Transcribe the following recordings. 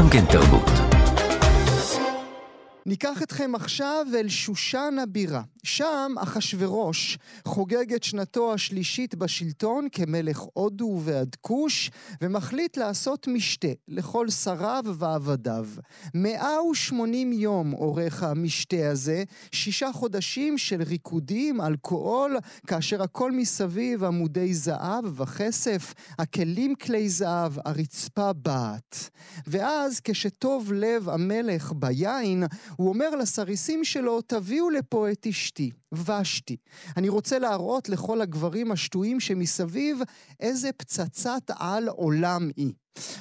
גם כן תרבות. ניקח אתכם עכשיו אל שושן הבירה. שם אחשורוש חוגג את שנתו השלישית בשלטון כמלך הודו ועד כוש, ומחליט לעשות משתה לכל שריו ועבדיו. 180 יום עורך המשתה הזה, שישה חודשים של ריקודים, אלכוהול, כאשר הכל מסביב עמודי זהב וכסף, הכלים כלי זהב, הרצפה בעת. ואז כשטוב לב המלך ביין, הוא אומר לסריסים שלו, תביאו לפה את אשתי, ושתי. אני רוצה להראות לכל הגברים השטויים שמסביב איזה פצצת על עולם היא.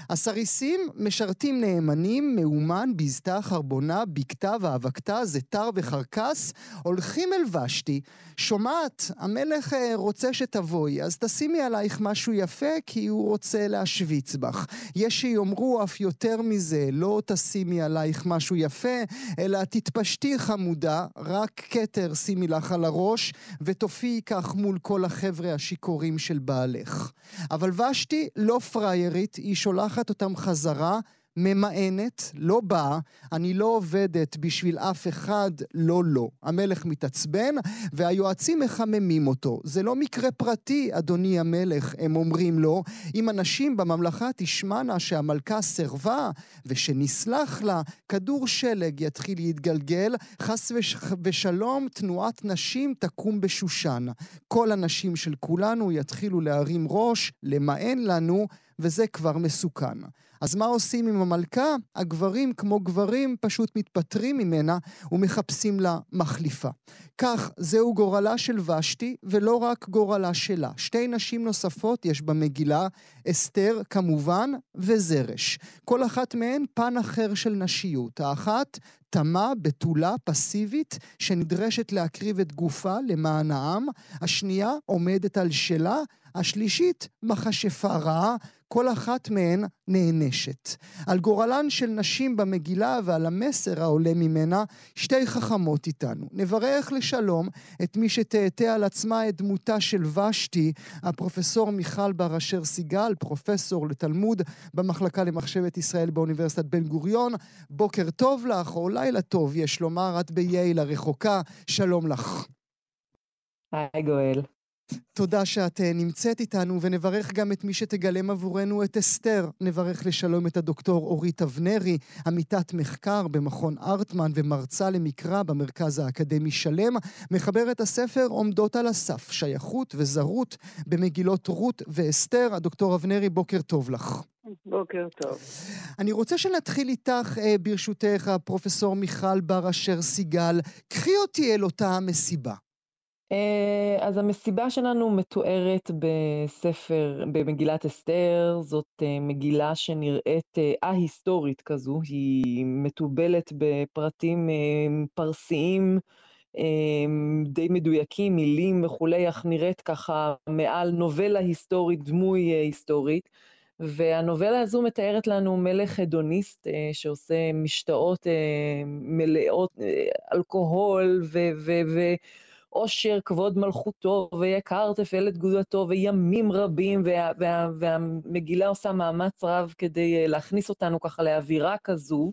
הסריסים משרתים נאמנים, מאומן, בזתה, חרבונה, בקתה ואבקתה, זתר וחרקס, הולכים אל ושתי, שומעת, המלך אה, רוצה שתבואי, אז תשימי עלייך משהו יפה, כי הוא רוצה להשוויץ בך. יש שיאמרו אף יותר מזה, לא תשימי עלייך משהו יפה, אלא תתפשטי חמודה, רק כתר שימי לך על הראש, ותופיעי כך מול כל החבר'ה השיכורים של בעלך. אבל ושתי לא פריירית, היא שולחת אותם חזרה ממאנת, לא באה, אני לא עובדת בשביל אף אחד, לא לא. המלך מתעצבן, והיועצים מחממים אותו. זה לא מקרה פרטי, אדוני המלך, הם אומרים לו. אם הנשים בממלכה תשמענה שהמלכה סירבה, ושנסלח לה, כדור שלג יתחיל להתגלגל, חס וש... ושלום, תנועת נשים תקום בשושן. כל הנשים של כולנו יתחילו להרים ראש, למען לנו, וזה כבר מסוכן. אז מה עושים עם המלכה? הגברים, כמו גברים, פשוט מתפטרים ממנה ומחפשים לה מחליפה. כך, זהו גורלה של ושתי, ולא רק גורלה שלה. שתי נשים נוספות יש במגילה, אסתר כמובן, וזרש. כל אחת מהן פן אחר של נשיות. האחת, תמה, בתולה, פסיבית, שנדרשת להקריב את גופה למען העם. השנייה עומדת על שלה. השלישית, מכשפה רעה, כל אחת מהן נענשת. על גורלן של נשים במגילה ועל המסר העולה ממנה, שתי חכמות איתנו. נברך לשלום את מי שתהתה על עצמה את דמותה של ושתי, הפרופסור מיכל בר אשר סיגל, פרופסור לתלמוד במחלקה למחשבת ישראל באוניברסיטת בן גוריון. בוקר טוב לך, או לילה טוב, יש לומר, את בייל הרחוקה, שלום לך. היי גואל. תודה שאת אה, נמצאת איתנו, ונברך גם את מי שתגלם עבורנו את אסתר. נברך לשלום את הדוקטור אורית אבנרי, עמיתת מחקר במכון ארטמן ומרצה למקרא במרכז האקדמי שלם, מחברת הספר עומדות על הסף, שייכות וזרות במגילות רות ואסתר. הדוקטור אבנרי, בוקר טוב לך. בוקר טוב. אני רוצה שנתחיל איתך, אה, ברשותך, הפרופסור מיכל בר אשר סיגל. קחי אותי אל אותה המסיבה. אה, אז המסיבה שלנו מתוארת בספר, במגילת אסתר, זאת אה, מגילה שנראית א-היסטורית כזו, היא מתובלת בפרטים פרסיים די מדויקים, מילים וכולי, אך נראית ככה מעל נובלה היסטורית, דמוי היסטורית. והנובלה הזו מתארת לנו מלך הדוניסט שעושה משתאות מלאות אלכוהול ו... ו-, ו- עושר, כבוד מלכותו, ויקר תפאלת גדולתו, וימים רבים, וה, וה, והמגילה עושה מאמץ רב כדי אה, להכניס אותנו ככה לאווירה כזו.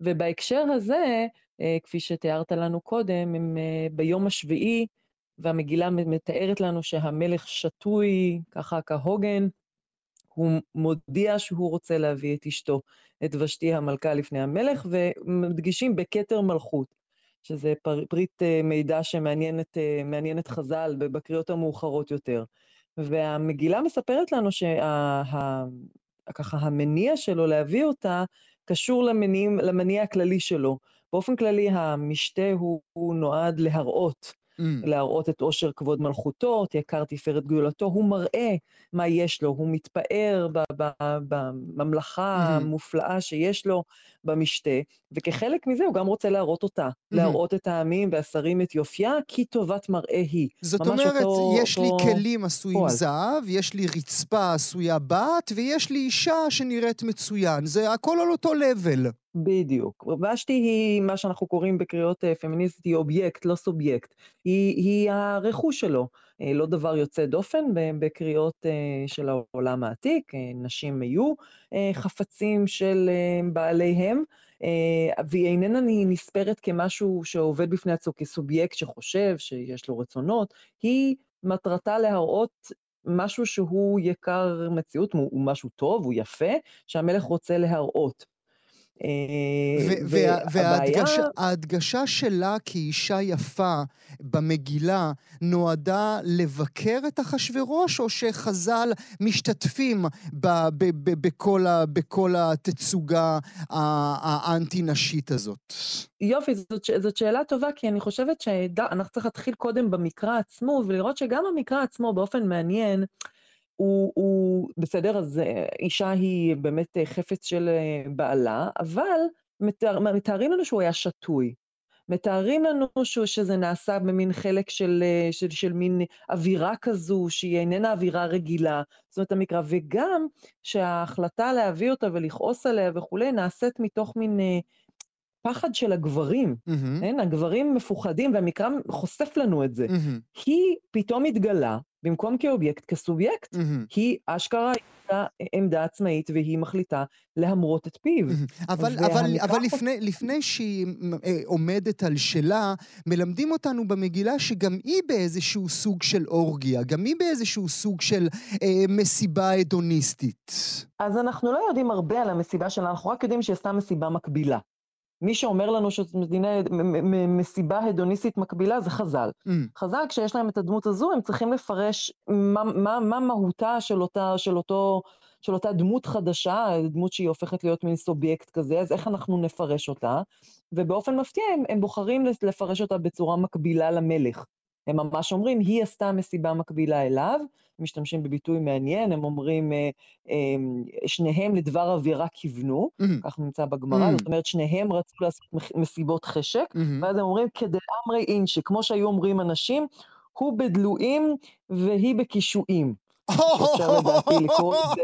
ובהקשר הזה, אה, כפי שתיארת לנו קודם, הם אה, ביום השביעי, והמגילה מתארת לנו שהמלך שתוי, ככה כהוגן, הוא מודיע שהוא רוצה להביא את אשתו, את ושתי המלכה לפני המלך, ומדגישים בכתר מלכות. שזה פריט אה, מידע שמעניין את חז"ל בקריאות המאוחרות יותר. והמגילה מספרת לנו שככה המניע שלו להביא אותה קשור למניע, הכללי שלו. באופן כללי המשתה הוא נועד להראות mm. להראות את עושר כבוד מלכותו, את יקר תפארת גדולתו, הוא מראה מה יש לו, הוא מתפאר בממלכה mm-hmm. המופלאה שיש לו במשתה, וכחלק מזה הוא גם רוצה להראות אותה, mm-hmm. להראות את העמים והשרים את יופייה, כי טובת מראה היא. זאת אומרת, אותו, יש אותו... לי כלים עשויים פועל. זהב, יש לי רצפה עשויה בת, ויש לי אישה שנראית מצוין. זה הכל על אותו לבל. בדיוק. ושתי היא מה שאנחנו קוראים בקריאות אה, פמיניסטית, היא אובייקט, לא סובייקט. היא, היא הרכוש שלו, אה, לא דבר יוצא דופן בקריאות אה, של העולם העתיק, נשים היו חפצים של בעליהם, והיא איננה נספרת כמשהו שעובד בפני עצמו, כסובייקט שחושב, שיש לו רצונות, היא מטרתה להראות משהו שהוא יקר מציאות, הוא משהו טוב, הוא יפה, שהמלך רוצה להראות. אה, וההדגשה שלה כאישה יפה במגילה נועדה לבקר את אחשורוש, או שחז"ל משתתפים בכל התצוגה האנטי-נשית הזאת? יופי, זאת, זאת שאלה טובה, כי אני חושבת שאנחנו צריכים להתחיל קודם במקרא עצמו, ולראות שגם המקרא עצמו, באופן מעניין, הוא, הוא בסדר, אז אה, אישה היא באמת אה, חפץ של אה, בעלה, אבל מתאר, מתארים לנו שהוא היה שתוי. מתארים לנו ש, שזה נעשה במין חלק של, של, של מין אווירה כזו, שהיא איננה אווירה רגילה, זאת אומרת המקרא, וגם שההחלטה להביא אותה ולכעוס עליה וכולי, נעשית מתוך מין פחד של הגברים, mm-hmm. כן? הגברים מפוחדים, והמקרא חושף לנו את זה. Mm-hmm. היא פתאום מתגלה, במקום כאובייקט, כסובייקט. Mm-hmm. היא אשכרה לה עמדה עצמאית והיא מחליטה להמרות את פיו. אבל, אבל, אבל לפני, לפני שהיא אה, עומדת על שלה, מלמדים אותנו במגילה שגם היא באיזשהו סוג של אורגיה, גם היא באיזשהו סוג של אה, מסיבה הדוניסטית. אז אנחנו לא יודעים הרבה על המסיבה שלה, אנחנו רק יודעים שהיא עשתה מסיבה מקבילה. מי שאומר לנו שזאת מדינה, מסיבה הדוניסטית מקבילה זה חז"ל. Mm. חז"ל, כשיש להם את הדמות הזו, הם צריכים לפרש מה, מה, מה מהותה של אותה, של, אותו, של אותה דמות חדשה, דמות שהיא הופכת להיות מין סובייקט כזה, אז איך אנחנו נפרש אותה? ובאופן מפתיע הם, הם בוחרים לפרש אותה בצורה מקבילה למלך. הם ממש אומרים, היא עשתה מסיבה מקבילה אליו, משתמשים בביטוי מעניין, הם אומרים, אה, אה, שניהם לדבר אווירה כיוונו, mm-hmm. כך נמצא בגמרא, mm-hmm. זאת אומרת, שניהם רצו לעשות מסיבות חשק, mm-hmm. ואז הם אומרים, כדאמרי אינשי, כמו שהיו אומרים אנשים, הוא בדלויים והיא בקישואים. אפשר לדעתי לקרוא את זה.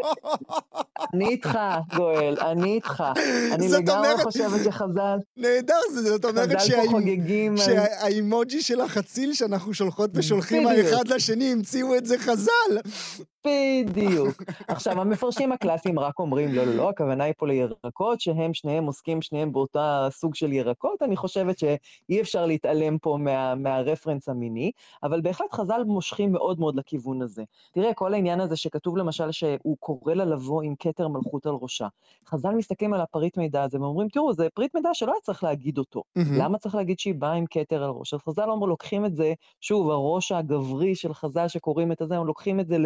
אני איתך, גואל, אני איתך. אני לגמרי חושבת שחז"ל... נהדר, זאת אומרת שהאימוג'י של החציל שאנחנו שולחות ושולחים האחד לשני, המציאו את זה חז"ל. בדיוק. עכשיו, המפרשים הקלאסיים רק אומרים, לא, לא, לא, הכוונה היא פה לירקות, שהם שניהם עוסקים שניהם באותה סוג של ירקות. אני חושבת שאי אפשר להתעלם פה מה, מהרפרנס המיני, אבל בהחלט חז"ל מושכים מאוד מאוד לכיוון הזה. תראה, כל העניין הזה שכתוב למשל שהוא קורא לה לבוא עם כתר מלכות על ראשה. חז"ל מסתכלים על הפריט מידע הזה ואומרים, תראו, זה פריט מידע שלא היה צריך להגיד אותו. למה צריך להגיד שהיא באה עם כתר על ראש? אז חז"ל אומרים, לוקחים את זה, שוב, הראש הגברי של חז"ל שקוראים את זה, הם לוקחים את זה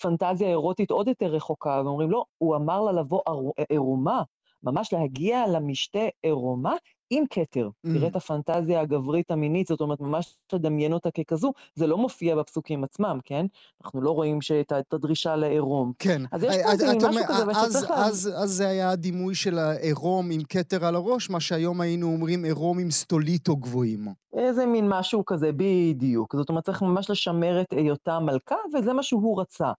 פנטזיה אירוטית עוד יותר רחוקה, ואומרים, לא, הוא אמר לה לבוא עירומה, ממש להגיע למשתה עירומה עם כתר. Mm. תראה את הפנטזיה הגברית המינית, זאת אומרת, ממש לדמיין אותה ככזו, זה לא מופיע בפסוקים עצמם, כן? אנחנו לא רואים את הדרישה לעירום. כן. אז יש פה איזה משהו כזה, ושצריך לה... אז זה היה הדימוי של העירום עם כתר על הראש, מה שהיום היינו אומרים עירום עם סטוליטו גבוהים. איזה מין משהו כזה, בדיוק. זאת אומרת, צריך ממש לשמר את היותה מלכה, וזה מה שהוא רצה.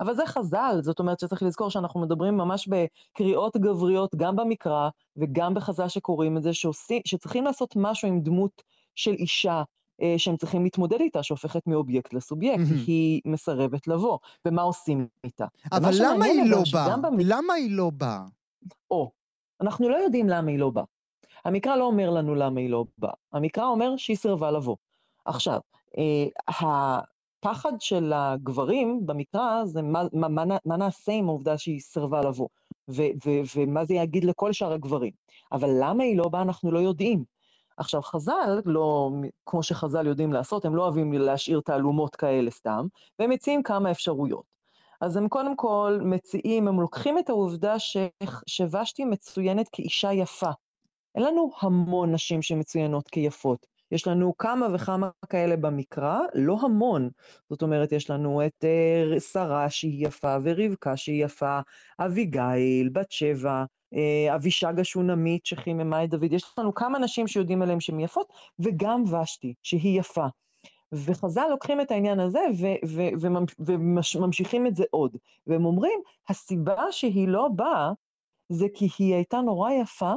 אבל זה חז"ל, זאת אומרת שצריך לזכור שאנחנו מדברים ממש בקריאות גבריות, גם במקרא וגם בחז"ל שקוראים את זה, שעושים, שצריכים לעשות משהו עם דמות של אישה. אה, שהם צריכים להתמודד איתה, שהופכת מאובייקט לסובייקט, mm-hmm. היא מסרבת לבוא. ומה עושים איתה? אבל למה היא לא באה? במק... למה היא לא באה? או, אנחנו לא יודעים למה היא לא באה. המקרא לא אומר לנו למה היא לא באה. המקרא אומר שהיא סירבה לבוא. עכשיו, אה, הפחד של הגברים במקרא זה מה, מה, מה, נעשה עם העובדה שהיא סירבה לבוא, ו, ו, ומה זה יגיד לכל שאר הגברים. אבל למה היא לא באה אנחנו לא יודעים. עכשיו, חז"ל, לא, כמו שחז"ל יודעים לעשות, הם לא אוהבים להשאיר תעלומות כאלה סתם, והם מציעים כמה אפשרויות. אז הם קודם כל מציעים, הם לוקחים את העובדה שוושתי מצוינת כאישה יפה. אין לנו המון נשים שמצוינות כיפות. יש לנו כמה וכמה כאלה במקרא, לא המון. זאת אומרת, יש לנו את uh, שרה שהיא יפה, ורבקה שהיא יפה, אביגיל, בת שבע, uh, אבישג השונמית שחיממה את דוד. יש לנו כמה נשים שיודעים עליהן שהן יפות, וגם ושתי, שהיא יפה. וחז"ל לוקחים את העניין הזה וממשיכים את זה עוד. והם אומרים, הסיבה שהיא לא באה, זה כי היא הייתה נורא יפה,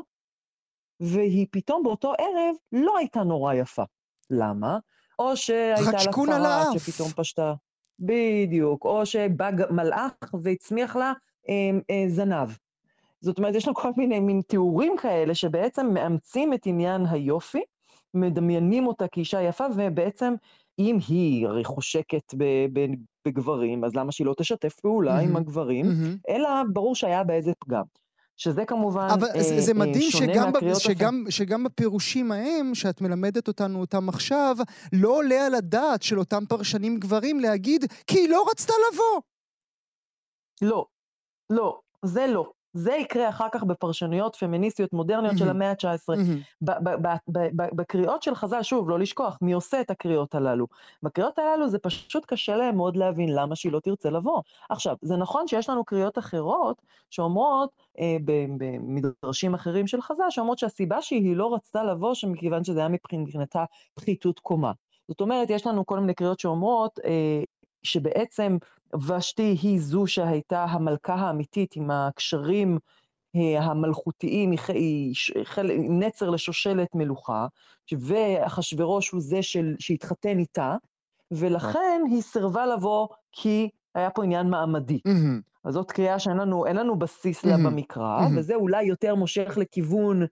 והיא פתאום באותו ערב לא הייתה נורא יפה. למה? או שהייתה לה צרה שפתאום פשטה. בדיוק. או שבא מלאך והצמיח לה אה, אה, זנב. זאת אומרת, יש לנו כל מיני מין תיאורים כאלה שבעצם מאמצים את עניין היופי, מדמיינים אותה כאישה יפה, ובעצם אם היא הרי חושקת בגברים, אז למה שהיא לא תשתף פעולה mm-hmm. עם הגברים, mm-hmm. אלא ברור שהיה בה איזה פגם. שזה כמובן אבל אה, זה, זה אה, מדהים שגם, ב, שגם, שגם בפירושים ההם, שאת מלמדת אותנו אותם עכשיו, לא עולה על הדעת של אותם פרשנים גברים להגיד, כי היא לא רצתה לבוא. לא, לא, זה לא. זה יקרה אחר כך בפרשנויות פמיניסטיות מודרניות של המאה ה-19. בקריאות של חז"ל, שוב, לא לשכוח, מי עושה את הקריאות הללו? בקריאות הללו זה פשוט קשה להם מאוד להבין למה שהיא לא תרצה לבוא. עכשיו, זה נכון שיש לנו קריאות אחרות שאומרות, אה, במדרשים אחרים של חז"ל, שאומרות שהסיבה שהיא לא רצתה לבוא, שמכיוון שזה היה מבחינתה פחיתות קומה. זאת אומרת, יש לנו כל מיני קריאות שאומרות אה, שבעצם ושתי היא זו שהייתה המלכה האמיתית עם הקשרים אה, המלכותיים, היא נצר לשושלת מלוכה, ואחשורוש הוא זה של, שהתחתן איתה, ולכן היא סירבה לבוא כי היה פה עניין מעמדי. אז זאת קריאה שאין לנו, לנו בסיס לה במקרא, וזה אולי יותר מושך לכיוון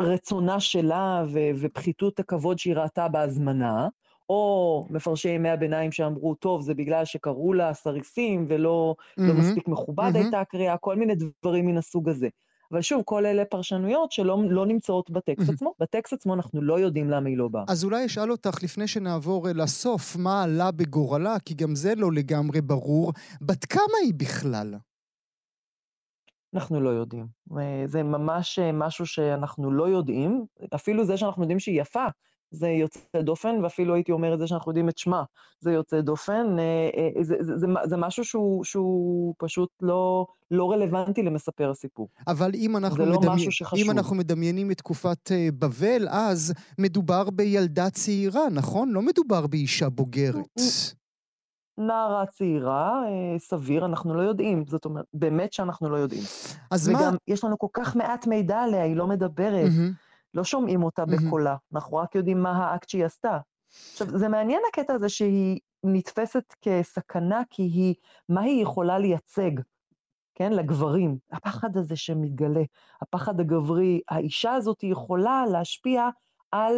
רצונה שלה ופחיתות הכבוד שהיא ראתה בהזמנה. או מפרשי ימי הביניים שאמרו, טוב, זה בגלל שקראו לה סריסים ולא mm-hmm, לא מספיק מכובד mm-hmm. הייתה הקריאה, כל מיני דברים מן הסוג הזה. אבל שוב, כל אלה פרשנויות שלא לא נמצאות בטקסט mm-hmm. עצמו. בטקסט עצמו אנחנו לא יודעים למה היא לא באה. אז אולי אשאל אותך, לפני שנעבור לסוף, מה עלה בגורלה, כי גם זה לא לגמרי ברור. בת כמה היא בכלל? אנחנו לא יודעים. זה ממש משהו שאנחנו לא יודעים. אפילו זה שאנחנו יודעים שהיא יפה, זה יוצא דופן, ואפילו הייתי אומר את זה שאנחנו יודעים את שמה, זה יוצא דופן. אה, אה, זה, זה, זה, זה משהו שהוא, שהוא פשוט לא, לא רלוונטי למספר הסיפור. אבל אם אנחנו, לא מדמי... אם אנחנו מדמיינים את תקופת אה, בבל, אז מדובר בילדה צעירה, נכון? לא מדובר באישה בוגרת. נערה צעירה, סביר, אנחנו לא יודעים. זאת אומרת, באמת שאנחנו לא יודעים. אז וגם מה... וגם יש לנו כל כך מעט מידע עליה, היא לא מדברת. Mm-hmm. לא שומעים אותה. בקולה, אנחנו רק יודעים מה האקט שהיא עשתה. עכשיו, זה מעניין הקטע הזה שהיא נתפסת כסכנה, כי היא, מה היא יכולה לייצג, כן, לגברים? הפחד הזה שמתגלה, הפחד הגברי, האישה הזאת יכולה להשפיע על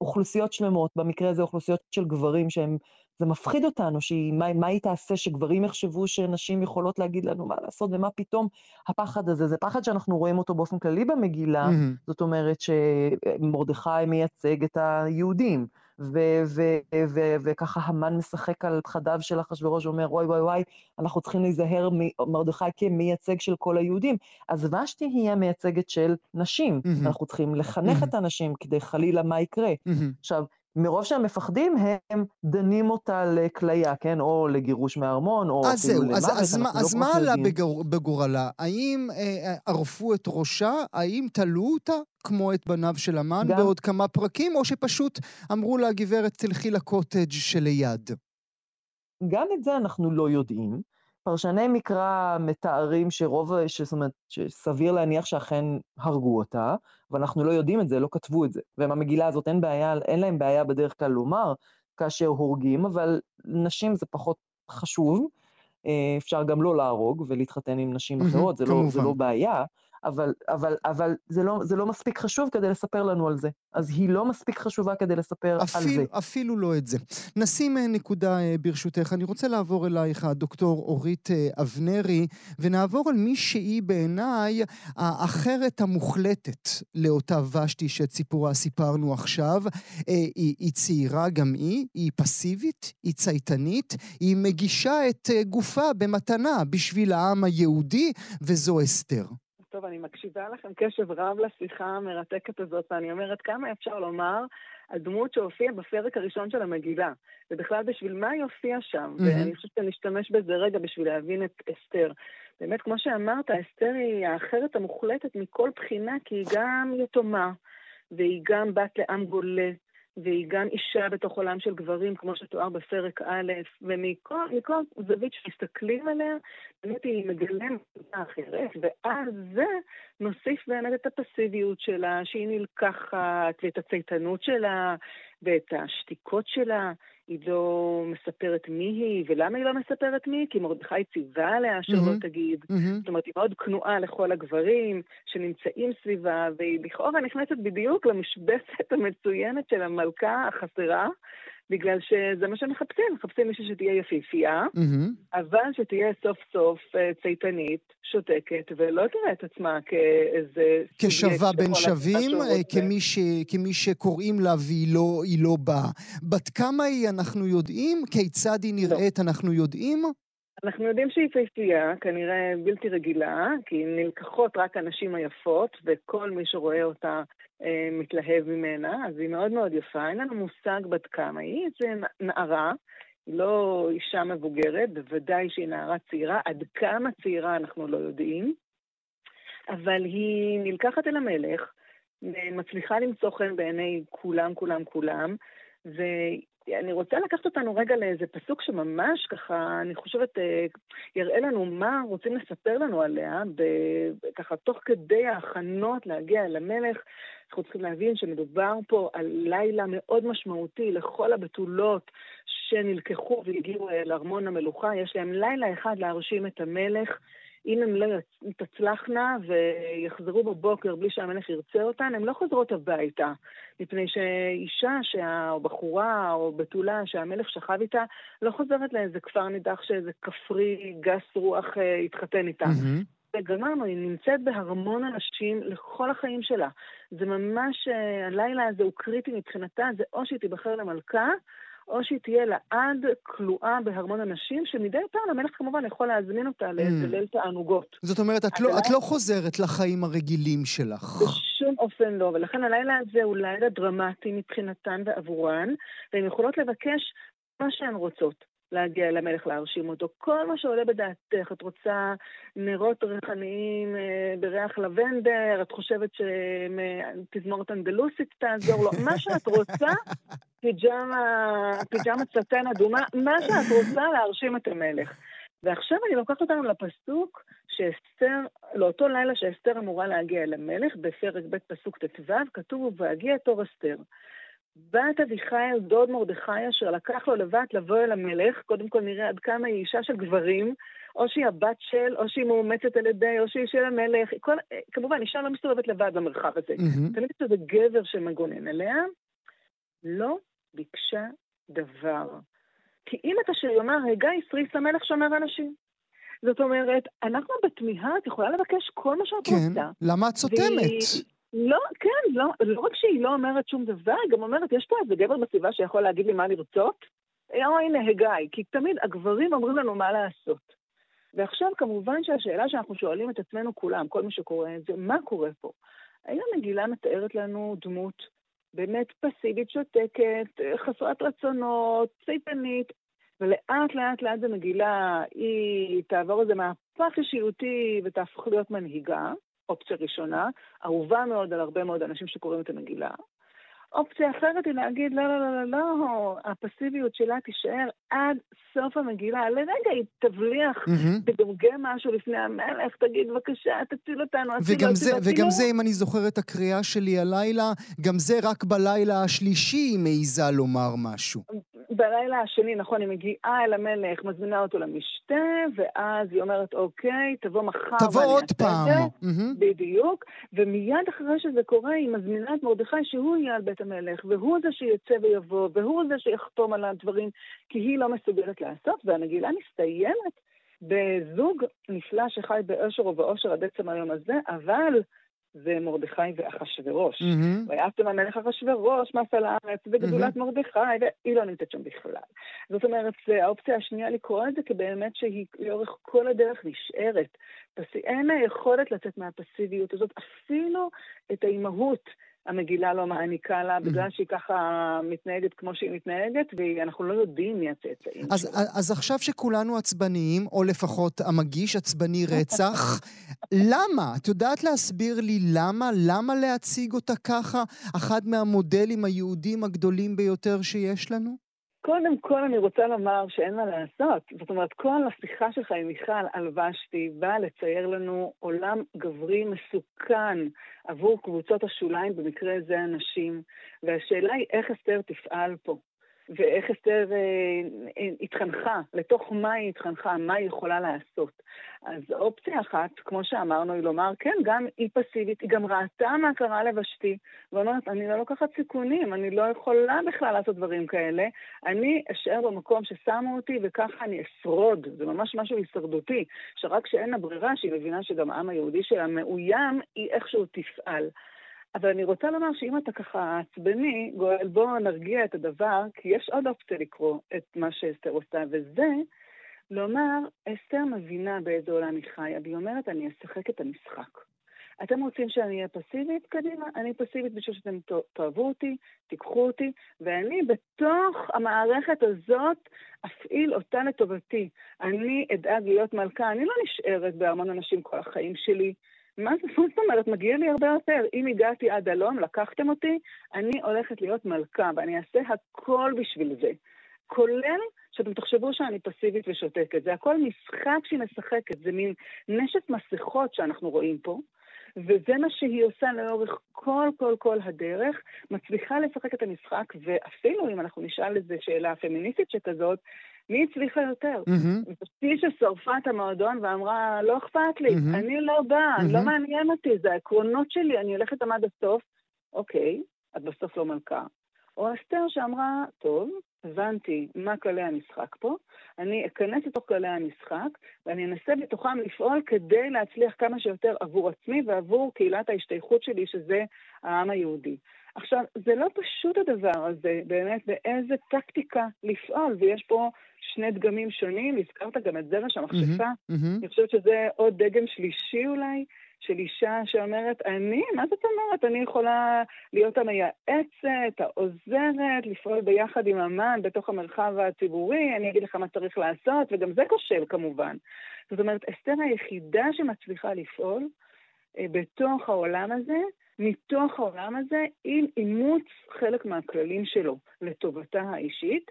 אוכלוסיות שלמות, במקרה הזה אוכלוסיות של גברים שהם זה מפחיד אותנו, שהיא, מה, מה היא תעשה, שגברים יחשבו שנשים יכולות להגיד לנו מה לעשות, ומה פתאום הפחד הזה, זה פחד שאנחנו רואים אותו באופן כללי במגילה. זאת אומרת שמרדכי מייצג את היהודים, וככה המן משחק על פחדיו של אחשוורוש ואומר, וואי וואי וואי, אנחנו צריכים להיזהר מרדכי כמייצג של כל היהודים. אז ושתי היא המייצגת של נשים. אנחנו צריכים לחנך. את הנשים כדי חלילה מה יקרה. עכשיו, מרוב שהם מפחדים, הם דנים אותה לכליה, כן? או לגירוש מהארמון, או אפילו למוות, אנחנו אז, לא אז מה עלה בגור, בגורלה? האם אה, אה, ערפו את ראשה? האם תלו אותה, כמו את בניו של המן, גם... בעוד כמה פרקים? או שפשוט אמרו לה, גברת, תלכי לקוטג' שליד? גם את זה אנחנו לא יודעים. פרשני מקרא מתארים שרוב, זאת אומרת, שסביר להניח שאכן הרגו אותה, ואנחנו לא יודעים את זה, לא כתבו את זה. ובמגילה הזאת אין בעיה, אין להם בעיה בדרך כלל לומר כאשר הורגים, אבל נשים זה פחות חשוב. אה, אפשר גם לא להרוג ולהתחתן עם נשים אחרות, זה לא, זה לא בעיה. אבל, אבל, אבל זה, לא, זה לא מספיק חשוב כדי לספר לנו על זה. אז היא לא מספיק חשובה כדי לספר אפילו, על זה. אפילו לא את זה. נשים אה, נקודה אה, ברשותך. אני רוצה לעבור אלייך, הדוקטור אורית אה, אבנרי, ונעבור על מי שהיא בעיניי האחרת המוחלטת לאותה ושתי שאת סיפורה סיפרנו עכשיו. היא, היא צעירה גם היא, היא פסיבית, היא צייתנית, היא מגישה את גופה במתנה בשביל העם היהודי, וזו אסתר. טוב, אני מקשיבה לכם קשב רב לשיחה המרתקת הזאת, ואני אומרת, כמה אפשר לומר על דמות שהופיעה בפרק הראשון של המגילה, ובכלל בשביל מה היא הופיעה שם, mm-hmm. ואני חושבת שנשתמש בזה רגע בשביל להבין את אסתר. באמת, כמו שאמרת, אסתר היא האחרת המוחלטת מכל בחינה, כי היא גם יתומה, והיא גם בת לעם גולה, והיא גם אישה בתוך עולם של גברים, כמו שתואר בפרק א', ומכל זווית שמסתכלים עליה, באמת היא מגלמת אחרת, ועל זה נוסיף באמת את הפסיביות שלה, שהיא נלקחת, ואת הצייתנות שלה, ואת השתיקות שלה. היא לא מספרת מי היא, ולמה היא לא מספרת מי? כי מרדכי ציווה עליה שלא mm-hmm. תגיד. Mm-hmm. זאת אומרת, היא מאוד כנועה לכל הגברים שנמצאים סביבה, והיא לכאורה נכנסת בדיוק למשבצת המצוינת של המלכה החסרה, בגלל שזה מה שמחפשים, מחפשים מישהי שתהיה יפיפייה, mm-hmm. אבל שתהיה סוף סוף אה, צייתנית, שותקת, ולא תראה את עצמה כאיזה... כשווה בין שווים, אה, כמי, ש... כמי שקוראים לה והיא לא, לא באה. בת כמה היא אנחנו יודעים? כיצד היא לא. נראית לא. אנחנו יודעים? אנחנו יודעים שהיא יפהפייה, כנראה בלתי רגילה, כי נלקחות רק הנשים היפות, וכל מי שרואה אותה אה, מתלהב ממנה, אז היא מאוד מאוד יפה. אין לנו מושג בת כמה היא, זה נערה, היא לא אישה מבוגרת, בוודאי שהיא נערה צעירה, עד כמה צעירה אנחנו לא יודעים, אבל היא נלקחת אל המלך, מצליחה למצוא חן בעיני כולם, כולם, כולם, אני רוצה לקחת אותנו רגע לאיזה פסוק שממש ככה, אני חושבת, אה, יראה לנו מה רוצים לספר לנו עליה, ככה תוך כדי ההכנות להגיע אל המלך. אנחנו צריכים להבין שמדובר פה על לילה מאוד משמעותי לכל הבתולות שנלקחו והגיעו אל ארמון המלוכה. יש להם לילה אחד להרשים את המלך. אם הן לא תצלחנה ויחזרו בבוקר בלי שהמלך ירצה אותן, הן לא חוזרות הביתה. מפני שאישה שה... או בחורה או בתולה שהמלך שכב איתה, לא חוזרת לאיזה כפר נידח שאיזה כפרי גס רוח אה, התחתן איתה. Mm-hmm. וגמרנו, היא נמצאת בהרמון אנשים לכל החיים שלה. זה ממש, אה, הלילה הזה הוא קריטי מבחינתה, זה או שהיא תיבחר למלכה, או שהיא תהיה לעד כלואה בהרמון אנשים, שמדי פעם המלך כמובן יכול להזמין אותה לאיזה mm. ליל תענוגות. זאת אומרת, את לא, את לא חוזרת לחיים הרגילים שלך. בשום אופן לא, ולכן הלילה הזה הוא לילה דרמטי מבחינתן ועבורן, והן יכולות לבקש מה שהן רוצות. להגיע למלך להרשים אותו. כל מה שעולה בדעתך, את רוצה נרות ריחניים אה, בריח לבנדר, את חושבת שתזמורת אנדלוסית תעזור לו, מה שאת רוצה, פיג'מה, פיג'מה סטן אדומה, מה שאת רוצה להרשים את המלך. ועכשיו אני לוקחת אותנו לפסוק שאסתר, לאותו לילה שאסתר אמורה להגיע אל המלך, בפרק ב' פסוק ט"ו, כתוב, ובהגיע תור אסתר. בת אביחיל, דוד מרדכי, אשר לקח לו לבת לבוא אל המלך, קודם כל נראה עד כמה היא אישה של גברים, או שהיא הבת של, או שהיא מאומצת על ידי, או שהיא של המלך. כל, כמובן, אישה לא מסתובבת לבד במרחב הזה. Mm-hmm. תמיד יש איזה גבר שמגונן עליה. לא ביקשה דבר. כי אם את אשר יאמר, הגה ישריס המלך שומר אנשים. זאת אומרת, אנחנו בתמיהה, את יכולה לבקש כל מה שאת כן, רוצה. כן, למה את סותמת? והיא... לא, כן, לא, לא רק שהיא לא אומרת שום דבר, היא גם אומרת, יש פה איזה גבר בסביבה שיכול להגיד לי מה לרצות? או הנה, הגיא, כי תמיד הגברים אומרים לנו מה לעשות. ועכשיו, כמובן שהשאלה שאנחנו שואלים את עצמנו כולם, כל מי שקורא את זה, מה קורה פה? האם המגילה מתארת לנו דמות באמת פסיבית, שותקת, חסרת רצונות, צייתנית, ולאט לאט לאט במגילה היא תעבור איזה מהפך אישיותי ותהפוך להיות מנהיגה, אופציה ראשונה, אהובה מאוד על הרבה מאוד אנשים שקוראים את המגילה. אופציה אחרת היא להגיד, לא, לא, לא, לא, לא, הפסיביות שלה תישאר עד סוף המגילה. לרגע היא תבליח, mm-hmm. תגמגם משהו לפני המלך, תגיד, בבקשה, תציל אותנו, הציל וגם זה, וגם זה, אם אני זוכר את הקריאה שלי הלילה, גם זה רק בלילה השלישי היא מעיזה לומר משהו. בלילה השני, נכון, היא מגיעה אל המלך, מזמינה אותו למשתה, ואז היא אומרת, אוקיי, תבוא מחר תבוא עוד פעם. Mm-hmm. בדיוק. ומיד אחרי שזה קורה, היא מזמינה את מרדכי שהוא יהיה על בית המלך, והוא זה שיצא ויבוא, והוא זה שיחתום על הדברים, כי היא לא מסוגלת לעשות, והמגילה מסתיימת בזוג נפלא שחי באושר ובאושר עד עצם היום הזה, אבל זה מרדכי ואחשוורוש. Mm-hmm. ויעשתם המלך אחשוורוש, מס על הארץ, וגדולת mm-hmm. מרדכי, והיא לא נמצאת שם בכלל. זאת אומרת, האופציה השנייה לקרוא את זה כבאמת שהיא לאורך כל הדרך נשארת. אין לה יכולת לצאת מהפסיביות הזאת, אפילו את האימהות. המגילה לא מעניקה לה, בגלל שהיא ככה מתנהגת כמו שהיא מתנהגת, ואנחנו לא יודעים מי הצאצאים שלה. אז עכשיו שכולנו עצבניים, או לפחות המגיש עצבני רצח, למה? את יודעת להסביר לי למה? למה להציג אותה ככה? אחד מהמודלים היהודים הגדולים ביותר שיש לנו? קודם כל אני רוצה לומר שאין מה לעשות. זאת אומרת, כל השיחה שלך עם מיכל על ושתי באה לצייר לנו עולם גברי מסוכן עבור קבוצות השוליים, במקרה זה הנשים. והשאלה היא איך אסתר תפעל פה. ואיך אסתר אה, אה, התחנכה, לתוך מה היא התחנכה, מה היא יכולה לעשות. אז אופציה אחת, כמו שאמרנו, היא לומר, כן, גם היא פסיבית, היא גם ראתה מה קרה לבשתי, ואומרת, אני לא לוקחת סיכונים, אני לא יכולה בכלל לעשות דברים כאלה, אני אשאר במקום ששמו אותי וככה אני אשרוד, זה ממש משהו הישרדותי, שרק כשאין לה ברירה, שהיא מבינה שגם העם היהודי שלה מאוים, היא איכשהו תפעל. אבל אני רוצה לומר שאם אתה ככה עצבני, גואל, בוא נרגיע את הדבר, כי יש עוד אופציה לקרוא את מה שאסתר עושה, וזה לומר, אסתר מבינה באיזה עולם היא חיה, והיא אומרת, אני אשחק את המשחק. אתם רוצים שאני אהיה פסיבית? קדימה, אני פסיבית בשביל שאתם תאהבו אותי, תיקחו אותי, ואני בתוך המערכת הזאת אפעיל אותה לטובתי. אני אדאג להיות מלכה, אני לא נשארת בארמון אנשים כל החיים שלי. מה זאת אומרת? מגיע לי הרבה יותר. אם הגעתי עד הלום, לקחתם אותי, אני הולכת להיות מלכה, ואני אעשה הכל בשביל זה. כולל שאתם תחשבו שאני פסיבית ושותקת. זה הכל משחק שהיא משחקת, זה מין נשת מסכות שאנחנו רואים פה. וזה מה שהיא עושה לאורך כל כל כל הדרך, מצליחה לשחק את המשחק, ואפילו אם אנחנו נשאל איזו שאלה פמיניסטית שכזאת, מי הצליחה יותר? אשתי mm-hmm. ששרפה את המועדון ואמרה, לא אכפת לי, mm-hmm. אני לא באה, mm-hmm. לא מעניין אותי, זה העקרונות שלי, אני הולכת עד הסוף. אוקיי, את בסוף לא מלכה. או אסתר שאמרה, טוב, הבנתי מה כללי המשחק פה, אני אכנס לתוך כללי המשחק, ואני אנסה בתוכם לפעול כדי להצליח כמה שיותר עבור עצמי ועבור קהילת ההשתייכות שלי, שזה העם היהודי. עכשיו, זה לא פשוט הדבר הזה, באמת, באיזה טקטיקה לפעול, ויש פה שני דגמים שונים, הזכרת גם את זרש המכשפה, mm-hmm, mm-hmm. אני חושבת שזה עוד דגם שלישי אולי, של אישה שאומרת, אני? מה זאת אומרת? אני יכולה להיות המייעצת, העוזרת, לפעול ביחד עם אמן בתוך המרחב הציבורי, אני אגיד לך מה צריך לעשות, וגם זה כושל כמובן. זאת אומרת, אסתר היחידה שמצליחה לפעול אה, בתוך העולם הזה, מתוך העולם הזה, עם אימוץ חלק מהכללים שלו לטובתה האישית.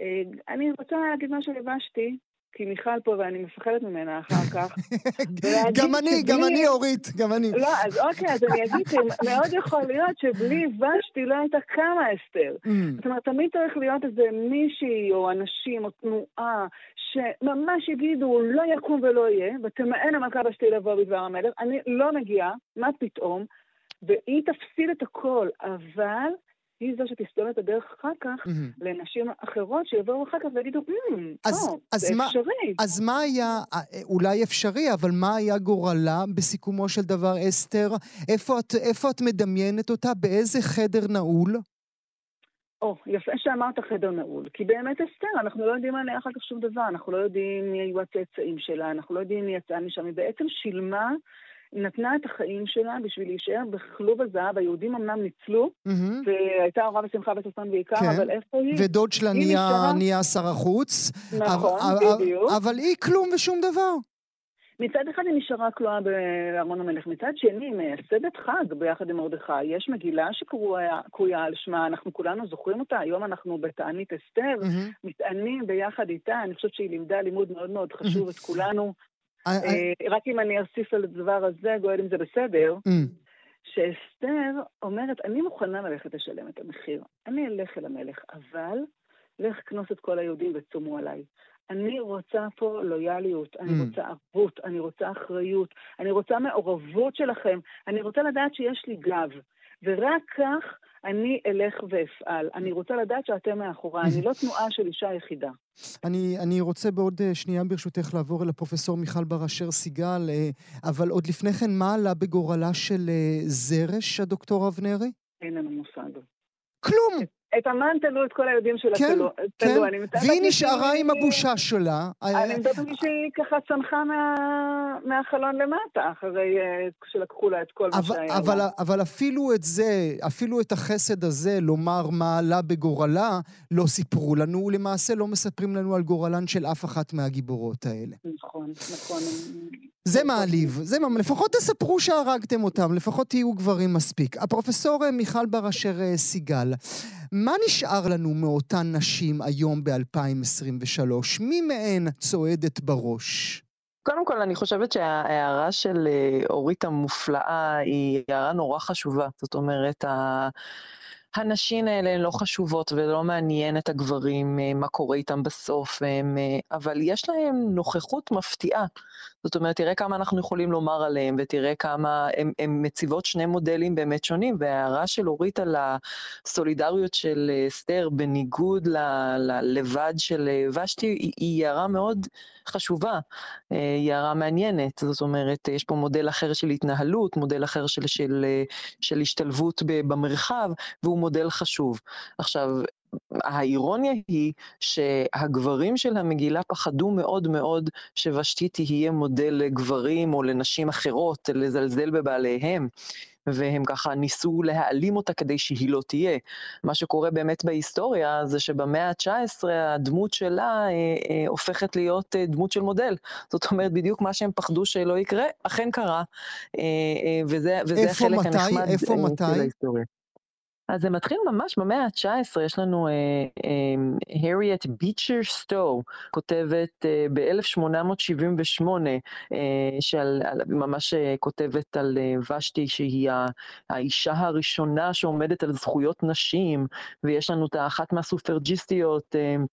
אה, אני רוצה להגיד מה שלבשתי, כי מיכל פה ואני מפחדת ממנה אחר כך. גם אני, גם אני אורית, גם אני. לא, אז אוקיי, אז אני אגיד שמאוד יכול להיות שבלי ושתי לא הייתה קמה אסתר. Mm. זאת אומרת, תמיד צריך להיות איזה מישהי או אנשים או תנועה שממש יגידו, לא יקום ולא יהיה, ותמאן המלכה בשתי לבוא בדבר המלך. אני לא מגיעה, מה פתאום? והיא תפסיד את הכל, אבל היא זו שתסתום את הדרך אחר כך mm-hmm. לנשים אחרות שיבואו אחר כך ויגידו, אז, או, אז זה מה, אפשרי. אז מה היה, אה, אולי אפשרי, אבל מה היה גורלה בסיכומו של דבר, אסתר? איפה את, איפה את מדמיינת אותה? באיזה חדר נעול? או, יפה שאמרת חדר נעול. כי באמת אסתר, אנחנו לא יודעים עליה אחר כך שום דבר. אנחנו לא יודעים מי היו הצאצאים שלה, אנחנו לא יודעים מי יצאה משם. היא בעצם שילמה נתנה את החיים שלה בשביל להישאר בכלוב הזהב. היהודים אמנם ניצלו, mm-hmm. והייתה הורה בשמחה וששון בעיקר, כן. אבל איפה היא? ודוד שלה נהיה, נשארה... נהיה שר החוץ. נכון, אבל, בדיוק. אבל היא כלום ושום דבר. מצד אחד היא נשארה כלואה בארמון המלך, מצד שני היא מייסדת חג ביחד עם מרדכי. יש מגילה שקרויה על שמה, אנחנו כולנו זוכרים אותה, היום אנחנו בתענית אסתר, mm-hmm. מתענים ביחד איתה, אני חושבת שהיא לימדה לימוד מאוד מאוד חשוב mm-hmm. את כולנו, רק אם אני אוסיף על הדבר הזה, גואל, אם זה בסדר, mm. שאסתר אומרת, אני מוכנה ללכת לשלם את המחיר. אני אלך אל המלך, אבל לך כנוס את כל היהודים וצומו עליי. אני רוצה פה לויאליות, אני mm. רוצה ערבות, אני רוצה אחריות, אני רוצה מעורבות שלכם, אני רוצה לדעת שיש לי גב. ורק כך אני אלך ואפעל. אני רוצה לדעת שאתם מאחוריי, אני לא תנועה של אישה יחידה. אני, אני רוצה בעוד אה, שנייה ברשותך לעבור אל הפרופסור מיכל בר אשר סיגל, אה, אבל עוד לפני כן, מה עלה בגורלה של אה, זרש, הדוקטור אבנרי? אין לנו מושג. כלום! את המן תלו את כל היהודים שלה כן, תלו. כן, אני והיא נשארה עם הבושה שלה. אני מתארת לעצמי שהיא ככה צנחה מה... מהחלון למטה, אחרי uh, שלקחו לה את כל אבל, מה שהיה אבל, לה. אבל אפילו את זה, אפילו את החסד הזה, לומר מה עלה בגורלה, לא סיפרו לנו, ולמעשה לא מספרים לנו על גורלן של אף אחת מהגיבורות האלה. נכון, נכון. זה מעליב, זה מה, לפחות תספרו שהרגתם אותם, לפחות תהיו גברים מספיק. הפרופסור אה, מיכל בר אשר אה, סיגל, מה נשאר לנו מאותן נשים היום ב-2023? מי מהן צועדת בראש? קודם כל, אני חושבת שההערה של אה, אורית המופלאה היא הערה נורא חשובה. זאת אומרת, ה... הנשים האלה לא חשובות ולא מעניין את הגברים מה קורה איתם בסוף, הם, אבל יש להם נוכחות מפתיעה. זאת אומרת, תראה כמה אנחנו יכולים לומר עליהם, ותראה כמה הן מציבות שני מודלים באמת שונים, וההערה של אורית על הסולידריות של אסתר בניגוד ללבד של ושתי, היא, היא הערה מאוד חשובה, היא הערה מעניינת. זאת אומרת, יש פה מודל אחר של התנהלות, מודל אחר של, של, של השתלבות במרחב, והוא מודל חשוב. עכשיו, האירוניה היא שהגברים של המגילה פחדו מאוד מאוד שוושתי תהיה מודל לגברים או לנשים אחרות, לזלזל בבעליהם. והם ככה ניסו להעלים אותה כדי שהיא לא תהיה. מה שקורה באמת בהיסטוריה זה שבמאה ה-19 הדמות שלה אה, אה, הופכת להיות אה, דמות של מודל. זאת אומרת, בדיוק מה שהם פחדו שלא יקרה, אכן קרה, אה, אה, וזה, וזה החלק מתי? הנחמד איפה אה, מתי? של ההיסטוריה. אז זה מתחיל ממש במאה ה-19, יש לנו הריאט ביצ'ר סטו, כותבת uh, ב-1878, uh, שממש uh, כותבת על uh, ושתי שהיא האישה הראשונה שעומדת על זכויות נשים, ויש לנו את האחת מהסופרג'יסטיות, uh,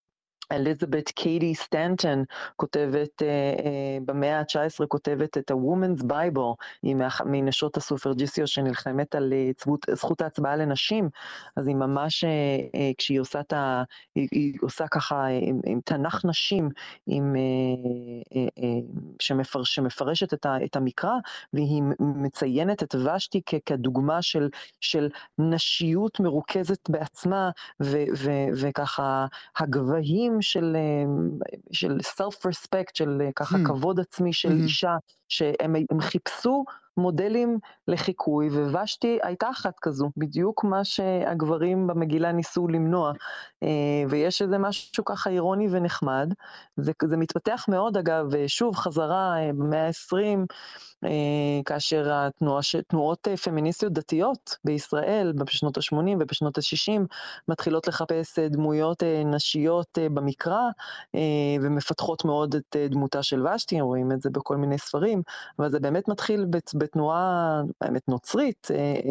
אליזבת קיידי סטנטון כותבת, uh, uh, במאה ה-19 כותבת את ה-Woman's Bible, היא מנשות הסופרג'יסטיות שנלחמת על uh, זכות, זכות ההצבעה לנשים, אז היא ממש, כשהיא עושה את ה... היא, עושה ככה עם, עם תנ"ך נשים, עם, שמפר, שמפרשת את, ה, את המקרא, והיא מציינת את ושתי כדוגמה של, של נשיות מרוכזת בעצמה, ו, ו, וככה הגבהים של, של self-respect, של ככה hmm. כבוד עצמי של hmm. אישה, שהם חיפשו מודלים לחיקוי, ובשתי הייתה אחת כזו, בדיוק מה שהגברים במגילה ניסו למנוע. ויש איזה משהו ככה אירוני ונחמד, זה, זה מתפתח מאוד אגב, שוב חזרה במאה ה-20, כאשר התנועה, תנועות פמיניסטיות דתיות בישראל בשנות ה-80 ובשנות ה-60 מתחילות לחפש דמויות נשיות במקרא ומפתחות מאוד את דמותה של ושתי, רואים את זה בכל מיני ספרים, אבל זה באמת מתחיל בתנועה באמת נוצרית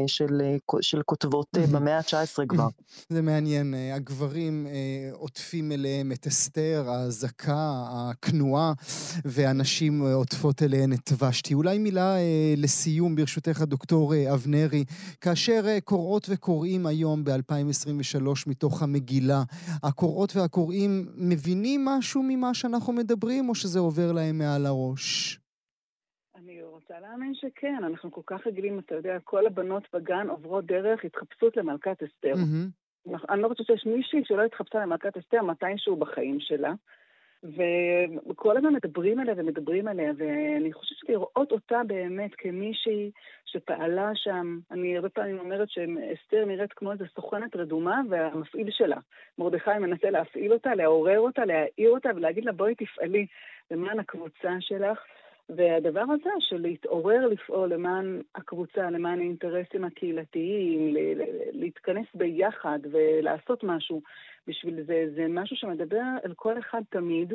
של, של כותבות במאה ה-19 כבר. זה מעניין, הגברים עוטפים אליהם את אסתר, הזכה, הכנועה, והנשים עוטפות אליהן את ושתי. אולי מילה אה, לסיום, ברשותך, דוקטור אה, אבנרי. כאשר אה, קוראות וקוראים היום ב-2023 מתוך המגילה, הקוראות והקוראים מבינים משהו ממה שאנחנו מדברים, או שזה עובר להם מעל הראש? רוצה להאמין שכן, אנחנו כל כך רגילים, אתה יודע, כל הבנות בגן עוברות דרך התחפשות למלכת אסתר. Mm-hmm. אני לא חושבת שיש מישהי שלא התחפשה למלכת אסתר מתישהו בחיים שלה. וכל הזמן מדברים עליה ומדברים עליה, ואני חושבת שלראות אותה באמת כמישהי שפעלה שם, אני הרבה פעמים אומרת שאסתר נראית כמו איזו סוכנת רדומה והמפעיל שלה. מרדכי מנסה להפעיל אותה, לעורר אותה, להעיר אותה ולהגיד לה בואי תפעלי למען הקבוצה שלך. והדבר הזה של להתעורר לפעול למען הקבוצה, למען האינטרסים הקהילתיים, להתכנס ביחד ולעשות משהו בשביל זה, זה משהו שמדבר אל כל אחד תמיד.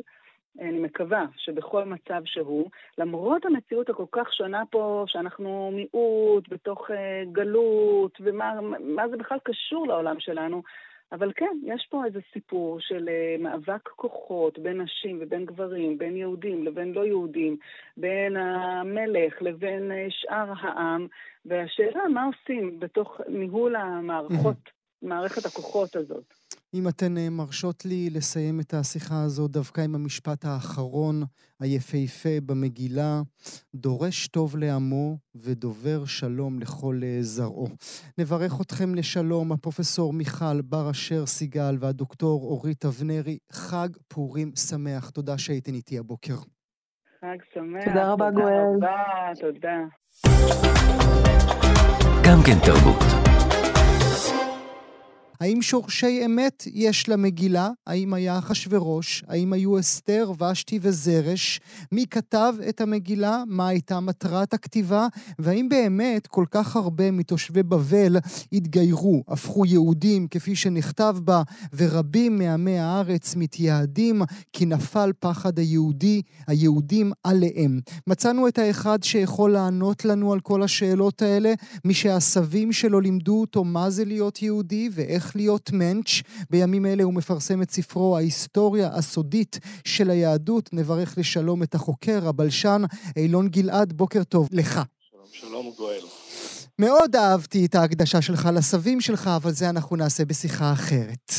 אני מקווה שבכל מצב שהוא, למרות המציאות הכל כך שונה פה, שאנחנו מיעוט בתוך גלות, ומה זה בכלל קשור לעולם שלנו, אבל כן, יש פה איזה סיפור של uh, מאבק כוחות בין נשים ובין גברים, בין יהודים לבין לא יהודים, בין המלך לבין uh, שאר העם, והשאלה מה עושים בתוך ניהול המערכות, מערכת הכוחות הזאת. אם אתן אה, מרשות לי לסיים את השיחה הזו דווקא עם המשפט האחרון היפהפה במגילה, דורש טוב לעמו ודובר שלום לכל אה, זרעו. נברך אתכם לשלום, הפרופסור מיכל בר אשר סיגל והדוקטור אורית אבנרי. חג פורים שמח. תודה שהייתן איתי הבוקר. חג שמח. תודה רבה, גואל. תודה, תודה. גם כן תרבות. האם שורשי אמת יש למגילה? האם היה אחשורוש? האם היו אסתר, ושתי וזרש? מי כתב את המגילה? מה הייתה מטרת הכתיבה? והאם באמת כל כך הרבה מתושבי בבל התגיירו, הפכו יהודים כפי שנכתב בה, ורבים מעמי הארץ מתייעדים כי נפל פחד היהודי, היהודים עליהם. מצאנו את האחד שיכול לענות לנו על כל השאלות האלה, מי שהסבים שלו לימדו אותו מה זה להיות יהודי ואיך להיות מענץ'. בימים אלה הוא מפרסם את ספרו ההיסטוריה הסודית של היהדות. נברך לשלום את החוקר, הבלשן, אילון גלעד, בוקר טוב לך. שלום, שלום גואל. מאוד אהבתי את ההקדשה שלך לסבים שלך, אבל זה אנחנו נעשה בשיחה אחרת.